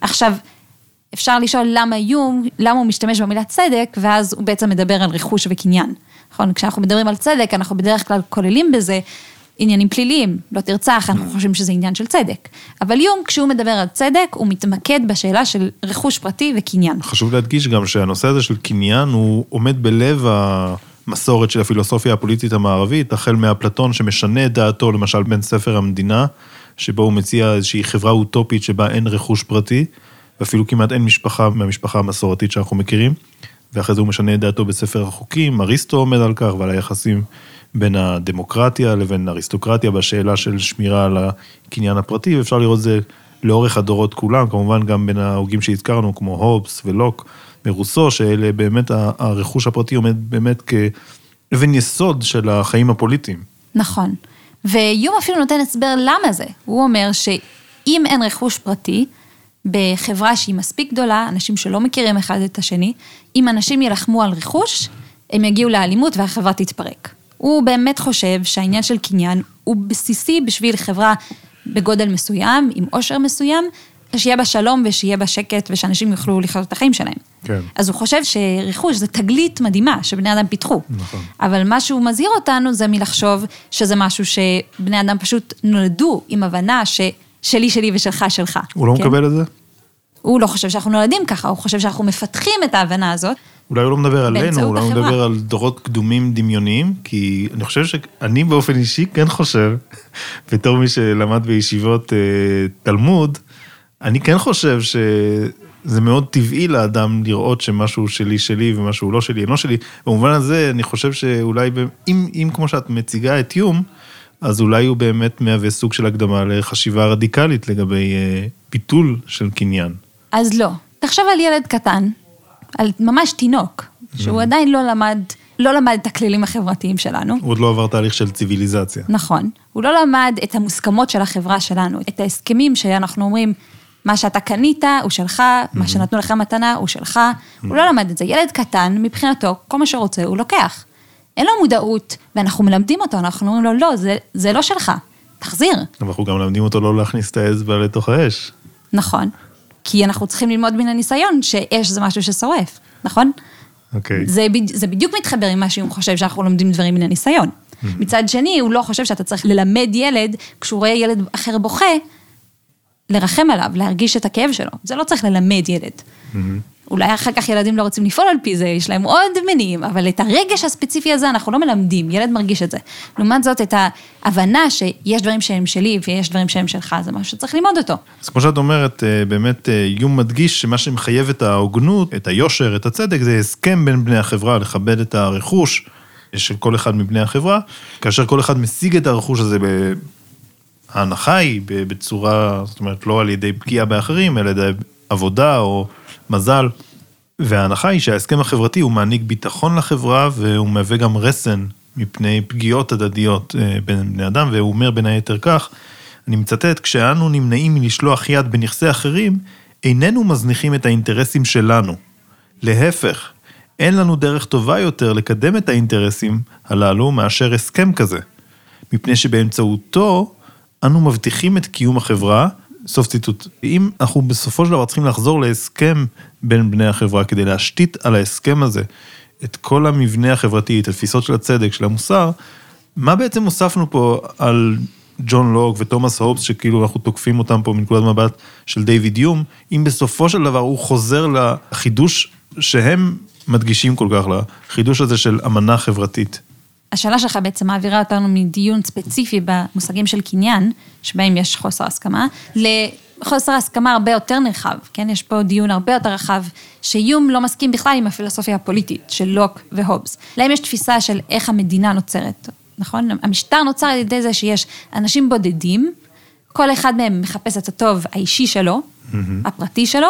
עכשיו, אפשר לשאול למה יום, למה הוא משתמש במילה צדק, ואז הוא בעצם מדבר על רכוש וקניין. נכון? כשאנחנו מדברים על צדק, אנחנו בדרך כלל כוללים בזה עניינים פליליים, לא תרצח, אנחנו mm. חושבים שזה עניין של צדק. אבל יום, כשהוא מדבר על צדק, הוא מתמקד בשאלה של רכוש פרטי וקניין. חשוב להדגיש גם שהנושא הזה של קניין, הוא עומד בלב המסורת של הפילוסופיה הפוליטית המערבית, החל מאפלטון שמשנה את דעתו, למשל בין ספר המדינה, שבו הוא מציע איזושהי חברה אוטופית שבה אין רכוש פרטי, ואפילו כמעט אין משפחה מהמשפחה המסורתית שאנחנו מכירים, ואחרי זה הוא משנה את דעתו בספר החוקים, אריסטו עומד על כך ועל היחסים בין הדמוקרטיה לבין אריסטוקרטיה בשאלה של שמירה על הקניין הפרטי, ואפשר לראות את זה לאורך הדורות כולם, כמובן גם בין ההוגים שהזכרנו, כמו הובס ולוק ורוסו, שאלה באמת, הרכוש הפרטי עומד באמת כאבן יסוד של החיים הפוליטיים. נכון. ויום אפילו נותן הסבר למה זה. הוא אומר שאם אין רכוש פרטי, בחברה שהיא מספיק גדולה, אנשים שלא מכירים אחד את השני, אם אנשים יילחמו על רכוש, הם יגיעו לאלימות והחברה תתפרק. הוא באמת חושב שהעניין של קניין הוא בסיסי בשביל חברה בגודל מסוים, עם עושר מסוים, שיהיה בה שלום ושיהיה בה שקט ושאנשים יוכלו לחיות את החיים שלהם. כן. אז הוא חושב שרכוש זה תגלית מדהימה שבני אדם פיתחו. נכון. אבל מה שהוא מזהיר אותנו זה מלחשוב שזה משהו שבני אדם פשוט נולדו עם הבנה ששלי שלי ושלך שלך. הוא לא כן? מקבל את זה? הוא לא חושב שאנחנו נולדים ככה, הוא חושב שאנחנו מפתחים את ההבנה הזאת. אולי הוא לא מדבר עלינו, אולי הוא. מדבר על דורות קדומים דמיוניים, כי אני חושב שאני באופן אישי כן חושב, [LAUGHS] בתור מי שלמד בישיבות אה, תלמוד, אני כן חושב שזה מאוד טבעי לאדם לראות שמשהו שלי שלי ומשהו לא שלי אינו שלי. במובן הזה, אני חושב שאולי, אם, אם כמו שאת מציגה את יום, אז אולי הוא באמת מהווה סוג של הקדמה לחשיבה רדיקלית לגבי אה, ביטול של קניין. אז לא. תחשוב על ילד קטן, על ממש תינוק, שהוא עדיין לא למד, לא למד את הכללים החברתיים שלנו. הוא עוד לא עבר תהליך של ציוויליזציה. נכון. הוא לא למד את המוסכמות של החברה שלנו, את ההסכמים שאנחנו אומרים, מה שאתה קנית הוא שלך, מה שנתנו לך מתנה הוא שלך. הוא לא למד את זה. ילד קטן, מבחינתו, כל מה שרוצה הוא לוקח. אין לו מודעות, ואנחנו מלמדים אותו, אנחנו אומרים לו, לא, זה, זה לא שלך, תחזיר. אנחנו גם מלמדים אותו לא להכניס את האצבע לתוך האש. נכון. כי אנחנו צריכים ללמוד מן הניסיון שאש זה משהו ששורף, נכון? אוקיי. זה, בד- זה בדיוק מתחבר עם מה שהוא חושב שאנחנו לומדים דברים מן הניסיון. מצד שני, הוא לא חושב שאתה צריך ללמד ילד, כשהוא רואה ילד אחר בוכה, לרחם עליו, להרגיש את הכאב שלו. זה לא צריך ללמד ילד. אולי אחר כך ילדים לא רוצים לפעול על פי זה, יש להם עוד מניעים, אבל את הרגש הספציפי הזה אנחנו לא מלמדים, ילד מרגיש את זה. לעומת זאת, את ההבנה שיש דברים שהם שלי ויש דברים שהם שלך, זה משהו שצריך ללמוד אותו. אז כמו שאת אומרת, אה, באמת אה, יום מדגיש שמה שמחייב את ההוגנות, את היושר, את הצדק, זה הסכם בין בני החברה, לכבד את הרכוש של כל אחד מבני החברה, כאשר כל אחד משיג את הרכוש הזה, ההנחה היא בצורה, זאת אומרת, לא על ידי פגיעה באחרים, אלא על ידי עבודה או מזל. וההנחה היא שההסכם החברתי הוא מעניק ביטחון לחברה והוא מהווה גם רסן מפני פגיעות הדדיות אה, בין בני אדם, והוא אומר בין היתר כך, אני מצטט, כשאנו נמנעים מלשלוח יד בנכסי אחרים, איננו מזניחים את האינטרסים שלנו. להפך, אין לנו דרך טובה יותר לקדם את האינטרסים הללו מאשר הסכם כזה. מפני שבאמצעותו אנו מבטיחים את קיום החברה, סוף ציטוט. אם אנחנו בסופו של דבר צריכים לחזור להסכם בין בני החברה כדי להשתית על ההסכם הזה את כל המבנה החברתי, את התפיסות של הצדק, של המוסר, מה בעצם הוספנו פה על ג'ון לוק ותומאס הופס, שכאילו אנחנו תוקפים אותם פה מנקודת מבט של דיוויד יום, אם בסופו של דבר הוא חוזר לחידוש שהם מדגישים כל כך, לחידוש הזה של אמנה חברתית. השאלה שלך בעצם מעבירה אותנו מדיון ספציפי במושגים של קניין, שבהם יש חוסר הסכמה, לחוסר הסכמה הרבה יותר נרחב, כן? יש פה דיון הרבה יותר רחב, שיום לא מסכים בכלל עם הפילוסופיה הפוליטית של לוק והובס. להם יש תפיסה של איך המדינה נוצרת, נכון? המשטר נוצר על ידי זה שיש אנשים בודדים, כל אחד מהם מחפש את הטוב האישי שלו, הפרטי שלו,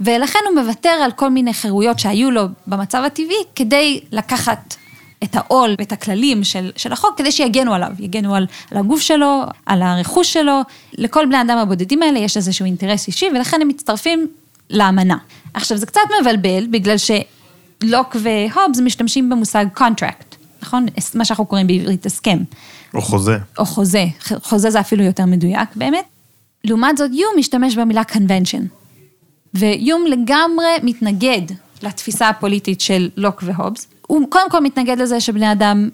ולכן הוא מוותר על כל מיני חירויות שהיו לו במצב הטבעי, כדי לקחת את העול ואת הכללים של, של החוק, כדי שיגנו עליו, יגנו על, על הגוף שלו, על הרכוש שלו. לכל בני האדם הבודדים האלה יש איזשהו אינטרס אישי, ולכן הם מצטרפים לאמנה. עכשיו, זה קצת מבלבל, בגלל שלוק והובס משתמשים במושג contract, נכון? מה שאנחנו קוראים בעברית הסכם. או חוזה. או חוזה, חוזה זה אפילו יותר מדויק באמת. לעומת זאת, יום משתמש במילה convention. ויום לגמרי מתנגד לתפיסה הפוליטית של לוק והובס. הוא קודם כל מתנגד לזה שבני אדם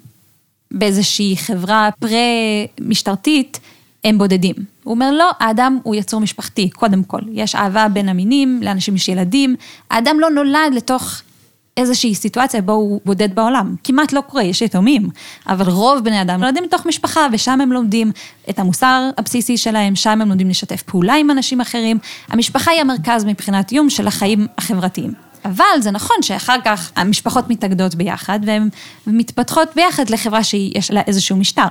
באיזושהי חברה פרה-משטרתית הם בודדים. הוא אומר, לא, האדם הוא יצור משפחתי, קודם כל. יש אהבה בין המינים, לאנשים יש ילדים. האדם לא נולד לתוך איזושהי סיטואציה בו הוא בודד בעולם. כמעט לא קורה, יש יתומים, אבל רוב בני אדם נולדים מתוך משפחה, ושם הם לומדים את המוסר הבסיסי שלהם, שם הם לומדים לשתף פעולה עם אנשים אחרים. המשפחה היא המרכז מבחינת איום של החיים החברתיים. אבל זה נכון שאחר כך המשפחות מתאגדות ביחד, והן מתפתחות ביחד לחברה שיש לה איזשהו משטר.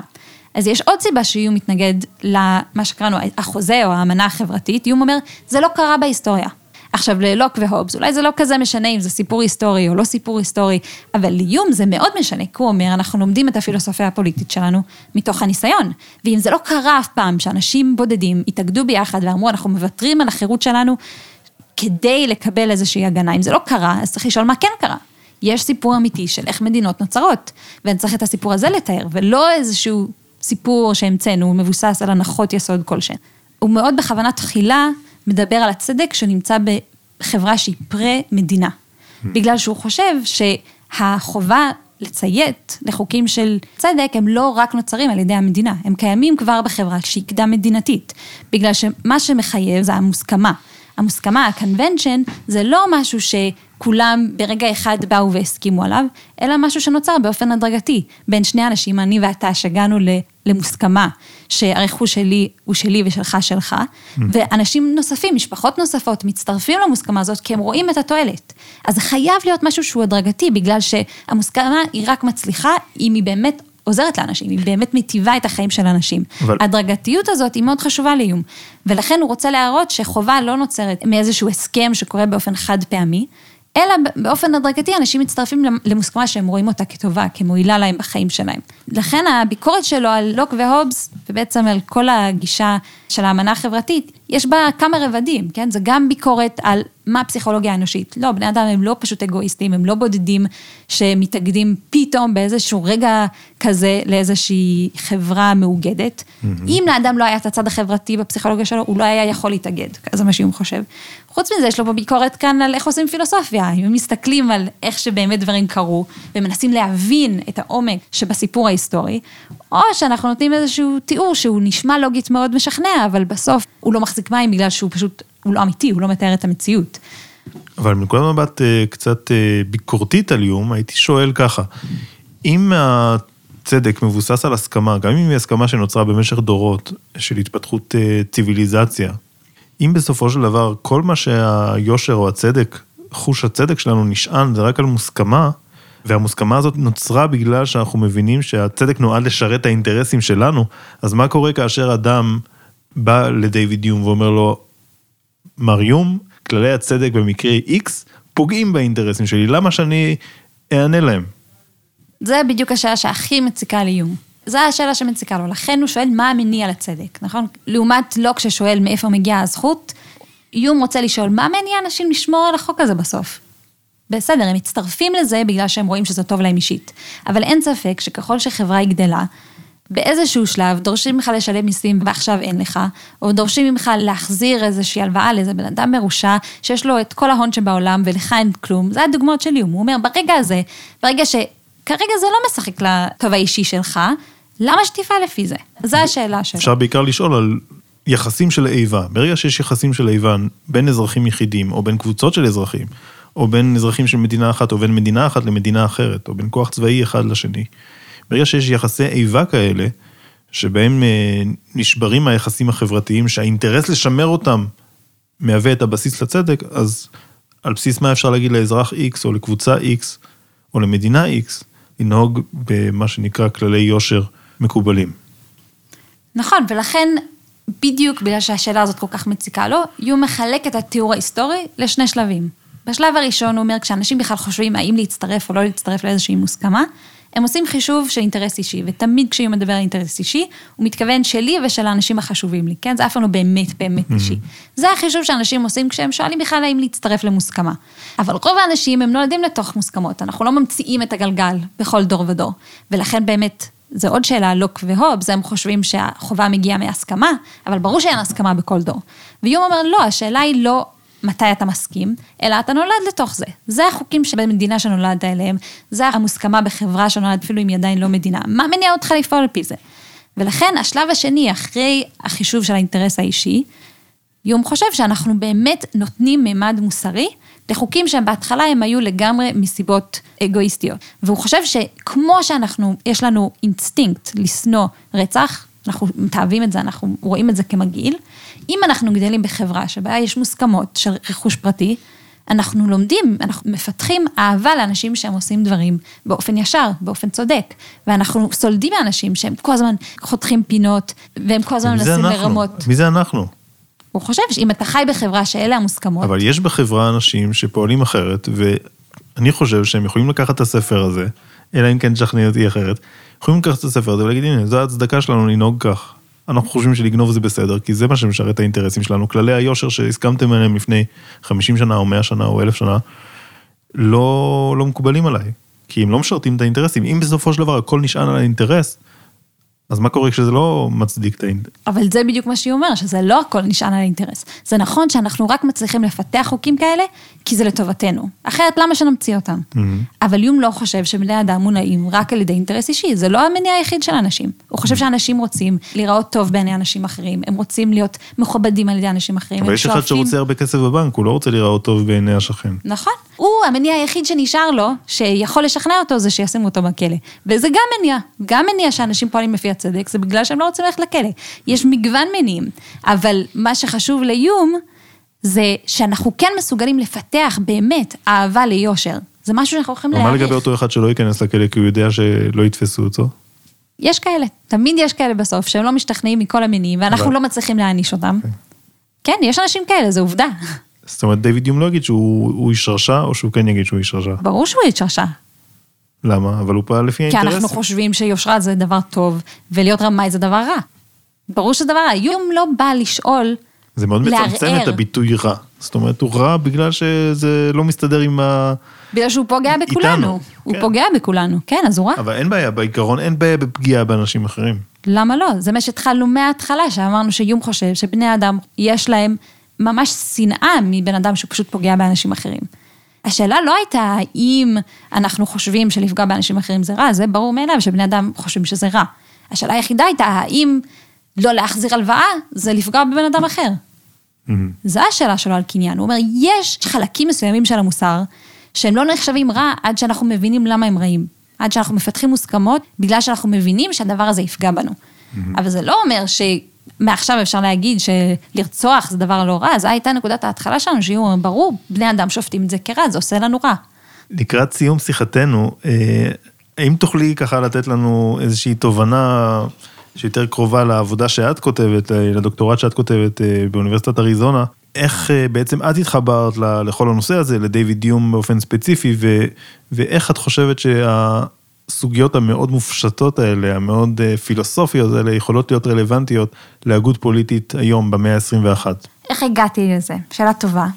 אז יש עוד סיבה שאיום מתנגד למה שקראנו החוזה או האמנה החברתית, איום אומר, זה לא קרה בהיסטוריה. עכשיו, ללוק והובס, אולי זה לא כזה משנה אם זה סיפור היסטורי או לא סיפור היסטורי, אבל לאיום זה מאוד משנה, כי הוא אומר, אנחנו לומדים את הפילוסופיה הפוליטית שלנו מתוך הניסיון. ואם זה לא קרה אף פעם שאנשים בודדים התאגדו ביחד ואמרו, אנחנו מוותרים על החירות שלנו כדי לקבל איזושהי הגנה, אם זה לא קרה, אז צריך לשאול מה כן קרה. יש סיפור אמיתי של איך מדינות נוצרות, ואני צריך את הסיפור הזה לתאר, ולא איזשהו סיפור שהמצאנו, מבוסס על הנחות יסוד כלשהן. הוא מאוד בכוונה תחילה מדבר על הצדק שנמצא בחברה שהיא פרה-מדינה. בגלל שהוא חושב שהחובה לציית לחוקים של צדק, הם לא רק נוצרים על ידי המדינה, הם קיימים כבר בחברה שהיא קדם מדינתית. בגלל שמה שמחייב זה המוסכמה. המוסכמה, ה-convention, זה לא משהו שכולם ברגע אחד באו והסכימו עליו, אלא משהו שנוצר באופן הדרגתי בין שני אנשים, אני ואתה, שהגענו למוסכמה, שהרכוש שלי הוא שלי ושלך שלך, mm. ואנשים נוספים, משפחות נוספות, מצטרפים למוסכמה הזאת כי הם רואים את התועלת. אז זה חייב להיות משהו שהוא הדרגתי, בגלל שהמוסכמה היא רק מצליחה אם היא באמת עוזרת לאנשים, היא באמת מיטיבה את החיים של אנשים. אבל... הדרגתיות הזאת היא מאוד חשובה לאיום, ולכן הוא רוצה להראות שחובה לא נוצרת מאיזשהו הסכם שקורה באופן חד פעמי, אלא באופן הדרגתי אנשים מצטרפים למוסכמה שהם רואים אותה כטובה, כמועילה להם בחיים שלהם. לכן הביקורת שלו על לוק והובס, ובעצם על כל הגישה של האמנה החברתית, יש בה כמה רבדים, כן? זה גם ביקורת על מה הפסיכולוגיה האנושית. לא, בני אדם הם לא פשוט אגואיסטים, הם לא בודדים שמתאגדים פתאום באיזשהו רגע כזה לאיזושהי חברה מאוגדת. Mm-hmm. אם לאדם לא היה את הצד החברתי בפסיכולוגיה שלו, הוא לא היה יכול להתאגד, זה מה שהוא חושב. חוץ מזה, יש לו פה ביקורת כאן על איך עושים פילוסופיה. אם מסתכלים על איך שבאמת דברים קרו, ומנסים להבין את העומק שבסיפור ההיסטורי, או שאנחנו נותנים איזשהו תיאור שהוא נשמע לוגית מאוד משכנע, אבל בסוף הוא לא מחזיק מים בגלל שהוא פשוט, הוא לא אמיתי, הוא לא מתאר את המציאות. אבל מנקודת מבט אה, קצת אה, ביקורתית על איום, הייתי שואל ככה, אם הצדק מבוסס על הסכמה, גם אם היא הסכמה שנוצרה במשך דורות של התפתחות אה, ציוויליזציה, אם בסופו של דבר כל מה שהיושר או הצדק, חוש הצדק שלנו נשען זה רק על מוסכמה, והמוסכמה הזאת נוצרה בגלל שאנחנו מבינים שהצדק נועד לשרת את האינטרסים שלנו, אז מה קורה כאשר אדם בא לדיוויד יום ואומר לו, מר יום, כללי הצדק במקרה X פוגעים באינטרסים שלי, למה שאני אענה להם? זה בדיוק השאלה שהכי מציקה לאיום. זו השאלה שמציקה לו, לכן הוא שואל מה המניע לצדק, נכון? לעומת לוק ששואל מאיפה מגיעה הזכות, איום רוצה לשאול מה מניע אנשים לשמור על החוק הזה בסוף. בסדר, הם מצטרפים לזה בגלל שהם רואים שזה טוב להם אישית. אבל אין ספק שככל שחברה היא גדלה, באיזשהו שלב דורשים ממך לשלם מיסים ועכשיו אין לך, או דורשים ממך להחזיר איזושהי הלוואה לאיזה בן אדם מרושע, שיש לו את כל ההון שבעולם ולך אין כלום, זה הדוגמאות של איום. הוא אומר, ברגע הזה, ברגע שכרגע זה לא משחק לטוב האישי שלך, למה שתפעל לפי זה? זו השאלה שלו. אפשר בעיקר לשאול על יחסים של איבה. ברגע שיש יחסים של איבה בין אזרחים יחידים, או בין קבוצות של אזרחים, או בין אזרחים של מדינה אחת, או בין מדינה אחת למדינה אחרת, או בין כוח צבאי אחד לשני. ברגע שיש יחסי איבה כאלה, שבהם אה, נשברים היחסים החברתיים, שהאינטרס לשמר אותם מהווה את הבסיס לצדק, אז על בסיס מה אפשר להגיד לאזרח X או לקבוצה X או למדינה X, לנהוג במה שנקרא כללי יושר מקובלים. נכון, ולכן בדיוק בגלל שהשאלה הזאת כל כך מציקה לו, יו מחלק את התיאור ההיסטורי לשני שלבים. בשלב הראשון הוא אומר, כשאנשים בכלל חושבים האם להצטרף או לא להצטרף לאיזושהי מוסכמה, הם עושים חישוב של אינטרס אישי, ותמיד כשהוא מדבר על אינטרס אישי, הוא מתכוון שלי ושל האנשים החשובים לי, כן? זה אף פעם לא באמת באמת mm-hmm. אישי. זה החישוב שאנשים עושים כשהם שואלים בכלל האם להצטרף למוסכמה. אבל רוב האנשים הם נולדים לתוך מוסכמות, אנחנו לא ממציאים את הגלגל בכל דור ודור, ולכן באמת זו עוד שאלה, לוק והובס, הם חושבים שהחובה מגיעה מהסכמה, אבל ברור שאין הסכמה בכל דור. ויום אומר, לא, השאלה היא לא מתי אתה מסכים, אלא אתה נולד לתוך זה. זה החוקים שבמדינה שנולדת אליהם, זה המוסכמה בחברה שנולדת אפילו אם היא עדיין לא מדינה. מה מניע אותך לפעול על פי זה? ולכן השלב השני, אחרי החישוב של האינטרס האישי, יום חושב שאנחנו באמת נותנים מימד מוסרי לחוקים שהם בהתחלה הם היו לגמרי מסיבות אגואיסטיות. והוא חושב שכמו שאנחנו, יש לנו אינסטינקט לשנוא רצח, אנחנו מתעבים את זה, אנחנו רואים את זה כמגעיל, אם אנחנו גדלים בחברה שבה יש מוסכמות של רכוש פרטי, אנחנו לומדים, אנחנו מפתחים אהבה לאנשים שהם עושים דברים באופן ישר, באופן צודק. ואנחנו סולדים מאנשים שהם כל הזמן חותכים פינות, והם כל הזמן מנסים לרמות. מי זה אנחנו? הוא חושב שאם אתה חי בחברה שאלה המוסכמות... אבל יש בחברה אנשים שפועלים אחרת, ואני חושב שהם יכולים לקחת את הספר הזה, אלא אם כן תשכנעי אותי אחרת, יכולים לקחת את הספר הזה ולהגיד, הנה, זו ההצדקה שלנו לנהוג כך. אנחנו חושבים שלגנוב זה בסדר, כי זה מה שמשרת את האינטרסים שלנו. כללי היושר שהסכמתם עליהם לפני 50 שנה או 100 שנה או 1,000 שנה, לא, לא מקובלים עליי. כי הם לא משרתים את האינטרסים. אם בסופו של דבר הכל נשען על האינטרס, אז מה קורה כשזה לא מצדיק את האינטרס? אבל זה בדיוק מה שהיא אומרת, שזה לא הכל נשען על האינטרס. זה נכון שאנחנו רק מצליחים לפתח חוקים כאלה, כי זה לטובתנו. אחרת, למה שנמציא אותם? Mm-hmm. אבל יום לא חושב שבני אדם מונעים רק על ידי אינטרס אישי, זה לא המניע היחיד של אנשים. הוא חושב mm-hmm. שאנשים רוצים להיראות טוב בעיני אנשים אחרים, הם רוצים להיות מכובדים על ידי אנשים אחרים, אבל יש אחד שרוצה הרבה כסף בבנק, הוא לא רוצה להיראות טוב בעיני השכן. נכון. הוא, המניע היחיד שנשאר לו, שיכול לשכנע אותו, זה שישימו אותו בכלא. וזה גם מניע, גם מניע שאנשים פועלים לפי הצדק, זה בגלל שהם לא רוצים ללכת לכלא. יש מגוון מניעים, אבל מה שחשוב לאיום, זה שאנחנו כן מסוגלים לפתח באמת אהבה ליושר. זה משהו שאנחנו יכולים להעריך. מה לגבי אותו אחד שלא ייכנס לכלא כי הוא יודע שלא יתפסו אותו? יש כאלה, תמיד יש כאלה בסוף, שהם לא משתכנעים מכל המניעים, ואנחנו אבל... לא מצליחים להעניש אותם. Okay. אוקיי. כן, יש אנשים כאלה, זו עובדה. זאת אומרת, דיוויד יום לא יגיד שהוא איש רשע, או שהוא כן יגיד שהוא איש רשע? ברור שהוא איש רשע. למה? אבל הוא פעל לפי האינטרסים. כי אנחנו חושבים שיושרה זה דבר טוב, ולהיות רמאי זה דבר רע. ברור שזה דבר רע. יום לא בא לשאול, זה מאוד מצמצם את הביטוי רע. זאת אומרת, הוא רע בגלל שזה לא מסתדר עם ה... בגלל שהוא פוגע בכולנו. איתנו. הוא כן. פוגע בכולנו, כן, אז הוא רע. אבל אין בעיה, בעיקרון אין בעיה בפגיעה באנשים אחרים. למה לא? זה מה שהתחלנו מההתחלה, שאמרנו שיום חושב שבני אדם, יש להם ממש שנאה מבן אדם שפשוט פוגע באנשים אחרים. השאלה לא הייתה האם אנחנו חושבים שלפגוע באנשים אחרים זה רע, זה ברור מאליו שבני אדם חושבים שזה רע. השאלה היחידה הייתה האם לא להחזיר הלוואה זה לפגוע בבן אדם אחר. Mm-hmm. זו השאלה שלו על קניין. הוא אומר, יש חלקים מסוימים של המוסר שהם לא נחשבים רע עד שאנחנו מבינים למה הם רעים. עד שאנחנו מפתחים מוסכמות, בגלל שאנחנו מבינים שהדבר הזה יפגע בנו. Mm-hmm. אבל זה לא אומר ש... מעכשיו אפשר להגיד שלרצוח זה דבר לא רע, זו הייתה נקודת ההתחלה שלנו, שיהיו, ברור, בני אדם שופטים את זה כרע, זה עושה לנו רע. לקראת סיום שיחתנו, אה, האם תוכלי ככה לתת לנו איזושהי תובנה שיותר קרובה לעבודה שאת כותבת, אה, לדוקטורט שאת כותבת אה, באוניברסיטת אריזונה, איך בעצם את התחברת לכל הנושא הזה, לדיוויד דיום באופן ספציפי, ו, ואיך את חושבת שה... הסוגיות המאוד מופשטות האלה, המאוד אה, פילוסופיות האלה, יכולות להיות רלוונטיות להגות פוליטית היום, במאה ה-21. איך הגעתי לזה? שאלה טובה.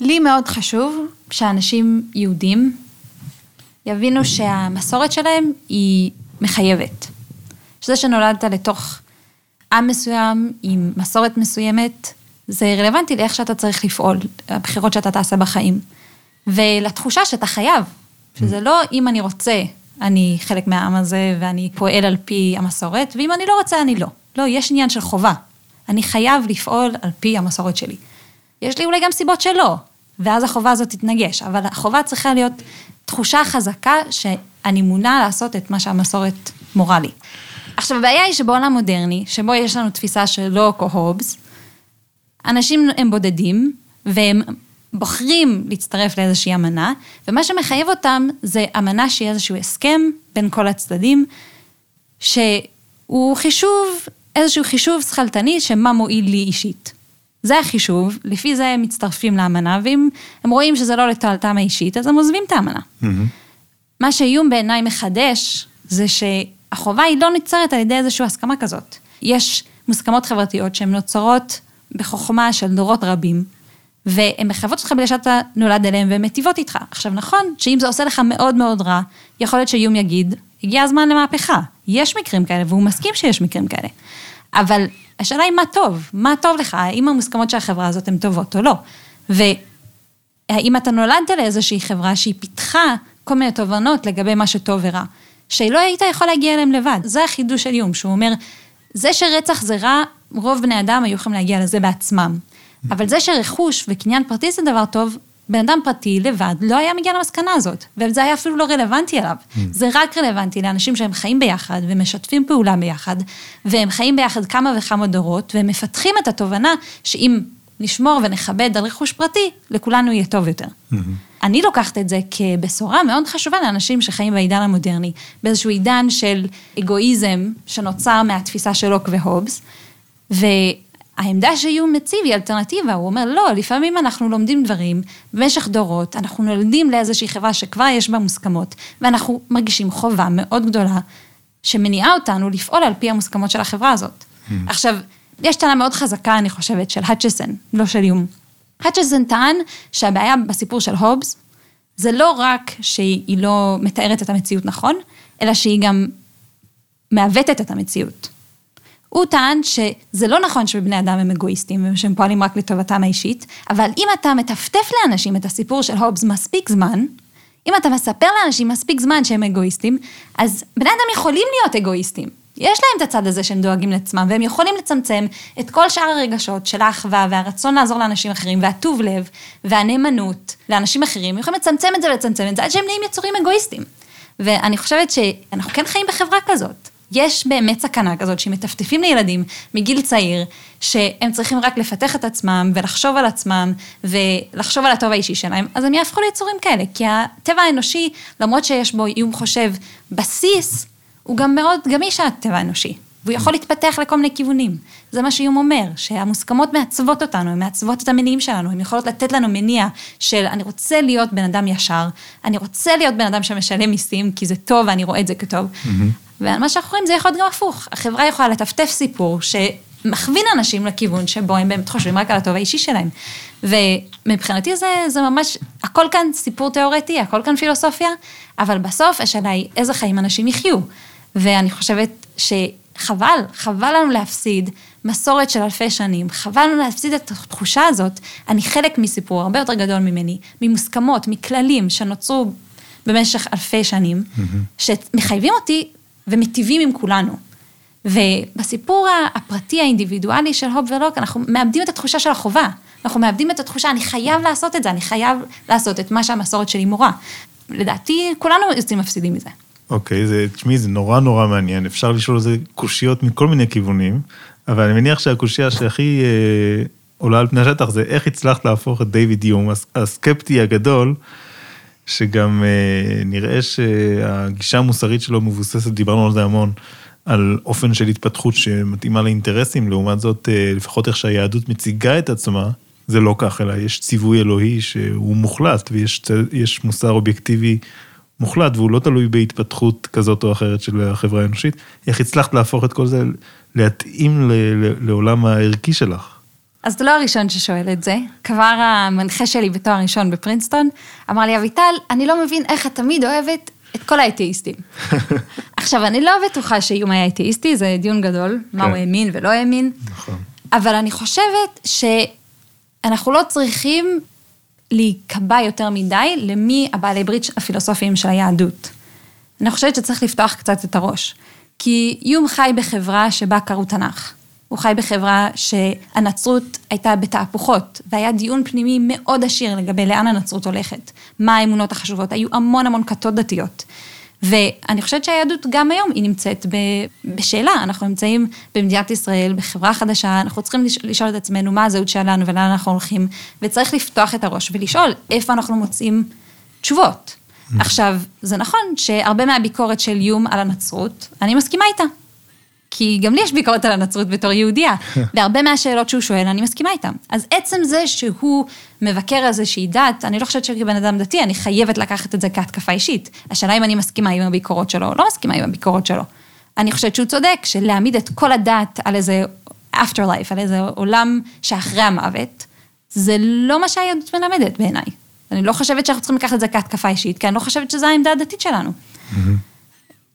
לי מאוד חשוב שאנשים יהודים יבינו שהמסורת שלהם היא מחייבת. שזה שנולדת לתוך עם מסוים, עם מסורת מסוימת, זה רלוונטי לאיך שאתה צריך לפעול, הבחירות שאתה תעשה בחיים. ולתחושה שאתה חייב, שזה לא אם אני רוצה, אני חלק מהעם הזה ואני פועל על פי המסורת, ואם אני לא רוצה, אני לא. לא, יש עניין של חובה. אני חייב לפעול על פי המסורת שלי. יש לי אולי גם סיבות שלא, ואז החובה הזאת תתנגש, אבל החובה צריכה להיות תחושה חזקה שאני מונה לעשות את מה שהמסורת מורה לי. עכשיו, הבעיה היא שבעולם מודרני, שבו יש לנו תפיסה של לא קו-הובס, אנשים הם בודדים, והם בוחרים להצטרף לאיזושהי אמנה, ומה שמחייב אותם זה אמנה שיהיה איזשהו הסכם בין כל הצדדים, שהוא חישוב, איזשהו חישוב שכלתני שמה מועיל לי אישית. זה החישוב, לפי זה הם מצטרפים לאמנה, ואם הם רואים שזה לא לתועלתם האישית, אז הם עוזבים את האמנה. Mm-hmm. מה שאיום בעיניי מחדש, זה שהחובה היא לא נוצרת על ידי איזושהי הסכמה כזאת. יש מוסכמות חברתיות שהן נוצרות בחוכמה של דורות רבים, והן מחייבות אותך בגלל שאתה נולד אליהן והן מטיבות איתך. עכשיו נכון, שאם זה עושה לך מאוד מאוד רע, יכול להיות שאיום יגיד, הגיע הזמן למהפכה. יש מקרים כאלה, והוא מסכים שיש מקרים כאלה. אבל השאלה היא מה טוב, מה טוב לך, האם המוסכמות של החברה הזאת הן טובות או לא. והאם אתה נולדת לאיזושהי חברה שהיא פיתחה כל מיני תובנות לגבי מה שטוב ורע, שלא היית יכול להגיע אליהם לבד. זה החידוש של איום, שהוא אומר, זה שרצח זה רע, רוב בני אדם היו יכולים להגיע לזה בעצמם. אבל זה שרכוש וקניין פרטי זה דבר טוב, בן אדם פרטי לבד לא היה מגיע למסקנה הזאת, וזה היה אפילו לא רלוונטי אליו. זה רק רלוונטי לאנשים שהם חיים ביחד ומשתפים פעולה ביחד, והם חיים ביחד כמה וכמה דורות, והם מפתחים את התובנה שאם נשמור ונכבד על רכוש פרטי, לכולנו יהיה טוב יותר. אני לוקחת את זה כבשורה מאוד חשובה לאנשים שחיים בעידן המודרני, באיזשהו עידן של אגואיזם שנוצר מהתפיסה של לוק והובס, והעמדה שיום מציב היא אלטרנטיבה, הוא אומר, לא, לפעמים אנחנו לומדים דברים במשך דורות, אנחנו נולדים לאיזושהי חברה שכבר יש בה מוסכמות, ואנחנו מרגישים חובה מאוד גדולה שמניעה אותנו לפעול על פי המוסכמות של החברה הזאת. Mm-hmm. עכשיו, יש טענה מאוד חזקה, אני חושבת, של האצ'סון, לא של יום. האצ'סון טען שהבעיה בסיפור של הובס, זה לא רק שהיא לא מתארת את המציאות נכון, אלא שהיא גם מעוותת את המציאות. הוא טען שזה לא נכון שבני אדם הם אגואיסטים ושהם פועלים רק לטובתם האישית, אבל אם אתה מטפטף לאנשים את הסיפור של הובס מספיק זמן, אם אתה מספר לאנשים מספיק זמן שהם אגואיסטים, אז בני אדם יכולים להיות אגואיסטים. יש להם את הצד הזה שהם דואגים לעצמם, והם יכולים לצמצם את כל שאר הרגשות של האחווה והרצון לעזור לאנשים אחרים, והטוב לב, והנאמנות לאנשים אחרים, הם יכולים לצמצם את זה ולצמצם את זה, עד שהם נהיים יצורים אגואיסטים. ואני חושבת שאנחנו כן חיים בחברה כזאת. יש באמת סכנה כזאת שמטפטפים לילדים מגיל צעיר, שהם צריכים רק לפתח את עצמם ולחשוב על עצמם ולחשוב על הטוב האישי שלהם, אז הם יהפכו ליצורים כאלה, כי הטבע האנושי, למרות שיש בו איום חושב בסיס, הוא גם מאוד גמיש הטבע האנושי, והוא יכול להתפתח לכל מיני כיוונים. זה מה שאיום אומר, שהמוסכמות מעצבות אותנו, הן מעצבות את המניעים שלנו, הן יכולות לתת לנו מניע של אני רוצה להיות בן אדם ישר, אני רוצה להיות בן אדם שמשלם מיסים, כי זה טוב ואני רואה את זה כטוב. Mm-hmm. ומה שאנחנו רואים זה יכול להיות גם הפוך. החברה יכולה לטפטף סיפור שמכווין אנשים לכיוון שבו הם באמת חושבים רק על הטוב האישי שלהם. ומבחינתי זה, זה ממש, הכל כאן סיפור תיאורטי, הכל כאן פילוסופיה, אבל בסוף השאלה היא איזה חיים אנשים יחיו. ואני חושבת שחבל, חבל לנו להפסיד מסורת של אלפי שנים, חבל לנו להפסיד את התחושה הזאת, אני חלק מסיפור הרבה יותר גדול ממני, ממוסכמות, מכללים שנוצרו במשך אלפי שנים, mm-hmm. שמחייבים אותי ומיטיבים עם כולנו. ובסיפור הפרטי האינדיבידואלי של הופ ולוק, אנחנו מאבדים את התחושה של החובה. אנחנו מאבדים את התחושה, אני חייב לעשות את זה, אני חייב לעשות את מה שהמסורת שלי מורה. לדעתי, כולנו יוצאים מפסידים מזה. אוקיי, זה, תשמעי, זה נורא נורא מעניין, אפשר לשאול על זה קושיות מכל מיני כיוונים, אבל אני מניח שהקושייה שהכי אה, עולה על פני השטח זה איך הצלחת להפוך את דיוויד יום, הסקפטי הגדול, שגם אה, נראה שהגישה המוסרית שלו מבוססת, דיברנו על זה המון, על אופן של התפתחות שמתאימה לאינטרסים, לעומת זאת, אה, לפחות איך שהיהדות מציגה את עצמה, זה לא כך, אלא יש ציווי אלוהי שהוא מוחלט, ויש מוסר אובייקטיבי מוחלט, והוא לא תלוי בהתפתחות כזאת או אחרת של החברה האנושית. איך הצלחת להפוך את כל זה, להתאים לעולם הערכי שלך? אז אתה לא הראשון ששואל את זה. כבר המנחה שלי בתואר ראשון בפרינסטון, אמר לי, אביטל, אני לא מבין איך את תמיד אוהבת את כל האתאיסטים. [LAUGHS] עכשיו, אני לא בטוחה שאיום היה אתאיסטי, זה דיון גדול, כן. מה הוא האמין ולא האמין. נכון. אבל אני חושבת שאנחנו לא צריכים להיקבע יותר מדי למי הבעלי ברית הפילוסופיים של היהדות. אני חושבת שצריך לפתוח קצת את הראש. כי יום חי בחברה שבה קראו תנ"ך. הוא חי בחברה שהנצרות הייתה בתהפוכות, והיה דיון פנימי מאוד עשיר לגבי לאן הנצרות הולכת, מה האמונות החשובות, היו המון המון כתות דתיות. ואני חושבת שהיהדות גם היום היא נמצאת בשאלה, אנחנו נמצאים במדינת ישראל, בחברה חדשה, אנחנו צריכים לשאול את עצמנו מה הזהות שלנו ולאן אנחנו הולכים, וצריך לפתוח את הראש ולשאול איפה אנחנו מוצאים תשובות. Mm. עכשיו, זה נכון שהרבה מהביקורת של יום על הנצרות, אני מסכימה איתה. כי גם לי יש ביקורת על הנצרות בתור יהודייה, [LAUGHS] והרבה מהשאלות שהוא שואל, אני מסכימה איתן. אז עצם זה שהוא מבקר איזושהי דת, אני לא חושבת שכבן אדם דתי, אני חייבת לקחת את זה כהתקפה אישית. השאלה אם אני מסכימה עם הביקורות שלו, או לא מסכימה עם הביקורות שלו. אני חושבת שהוא צודק, שלהעמיד את כל הדת על איזה after life, על איזה עולם שאחרי המוות, זה לא מה שהיהדות מלמדת בעיניי. אני לא חושבת שאנחנו צריכים לקחת את זה כהתקפה אישית, כי אני לא חושבת שזו העמדה הדתית שלנו. Mm-hmm.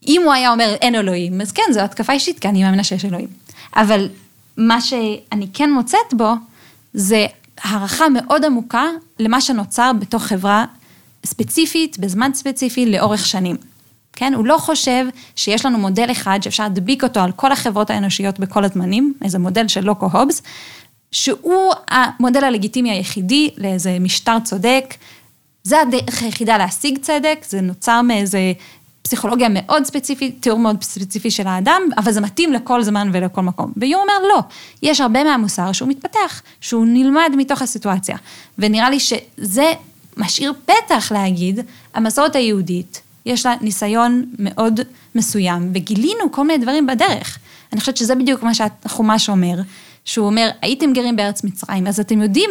אם הוא היה אומר אין אלוהים, אז כן, זו התקפה אישית, כי אני מאמינה שיש אלוהים. אבל מה שאני כן מוצאת בו, זה הערכה מאוד עמוקה למה שנוצר בתוך חברה ספציפית, בזמן ספציפי, לאורך שנים. כן? הוא לא חושב שיש לנו מודל אחד שאפשר להדביק אותו על כל החברות האנושיות בכל הזמנים, איזה מודל של לוקו הובס, שהוא המודל הלגיטימי היחידי לאיזה משטר צודק. זה הדרך היחידה להשיג צדק, זה נוצר מאיזה פסיכולוגיה מאוד ספציפית, תיאור מאוד ספציפי של האדם, אבל זה מתאים לכל זמן ולכל מקום. ויום אומר, לא, יש הרבה מהמוסר שהוא מתפתח, שהוא נלמד מתוך הסיטואציה. ונראה לי שזה משאיר פתח להגיד, המסורת היהודית, יש לה ניסיון מאוד מסוים, וגילינו כל מיני דברים בדרך. אני חושבת שזה בדיוק מה שהחומש אומר, שהוא אומר, הייתם גרים בארץ מצרים, אז אתם יודעים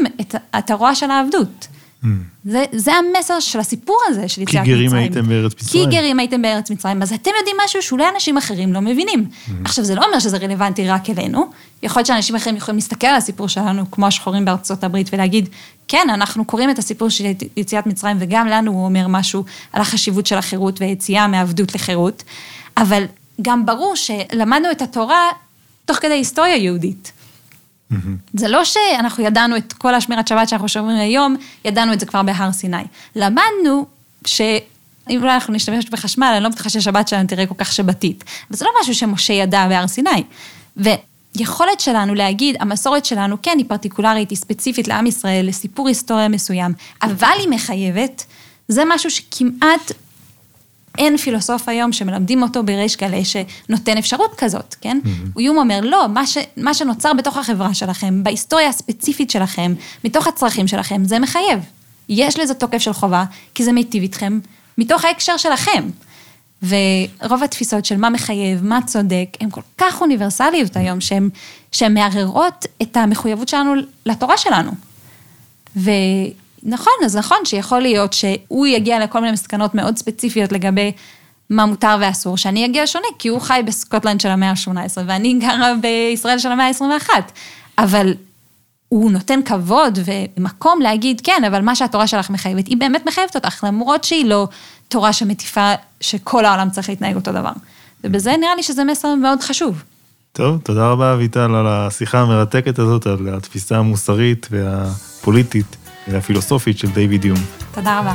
את, הרוע של העבדות. Mm. זה, זה המסר של הסיפור הזה, של יציאת מצרים. כי גרים הייתם בארץ מצרים. כי גרים הייתם בארץ מצרים, אז אתם יודעים משהו שאולי אנשים אחרים לא מבינים. Mm. עכשיו, זה לא אומר שזה רלוונטי רק אלינו, יכול להיות שאנשים אחרים יכולים להסתכל על הסיפור שלנו, כמו השחורים בארצות הברית, ולהגיד, כן, אנחנו קוראים את הסיפור של יציאת מצרים, וגם לנו הוא אומר משהו על החשיבות של החירות והיציאה מעבדות לחירות, אבל גם ברור שלמדנו את התורה תוך כדי היסטוריה יהודית. Mm-hmm. זה לא שאנחנו ידענו את כל השמירת שבת שאנחנו שומרים היום, ידענו את זה כבר בהר סיני. למדנו ש... אם אולי אנחנו נשתמש בחשמל, אני לא בטוחה שהשבת שלנו תראה כל כך שבתית. אבל זה לא משהו שמשה ידע בהר סיני. ויכולת שלנו להגיד, המסורת שלנו, כן, היא פרטיקולרית, היא ספציפית לעם ישראל, לסיפור היסטוריה מסוים, אבל היא מחייבת, זה משהו שכמעט אין פילוסוף היום שמלמדים אותו בריש גלי שנותן אפשרות כזאת, כן? Mm-hmm. יום אומר, לא, מה, ש, מה שנוצר בתוך החברה שלכם, בהיסטוריה הספציפית שלכם, מתוך הצרכים שלכם, זה מחייב. יש לזה תוקף של חובה, כי זה מיטיב איתכם, מתוך ההקשר שלכם. ורוב התפיסות של מה מחייב, מה צודק, הן כל כך אוניברסליות היום, שהן מערערות את המחויבות שלנו לתורה שלנו. ו... נכון, אז נכון שיכול להיות שהוא יגיע לכל מיני מסקנות מאוד ספציפיות לגבי מה מותר ואסור, שאני אגיע שונה, כי הוא חי בסקוטלנד של המאה ה-18 ואני גרה בישראל של המאה ה-21. אבל הוא נותן כבוד ומקום להגיד, כן, אבל מה שהתורה שלך מחייבת, היא באמת מחייבת אותך, למרות שהיא לא תורה שמטיפה שכל העולם צריך להתנהג אותו דבר. ובזה נראה לי שזה מסר מאוד חשוב. טוב, תודה רבה אביטל על השיחה המרתקת הזאת, על התפיסה המוסרית והפוליטית. הפילוסופית של דיוויד יום. תודה רבה.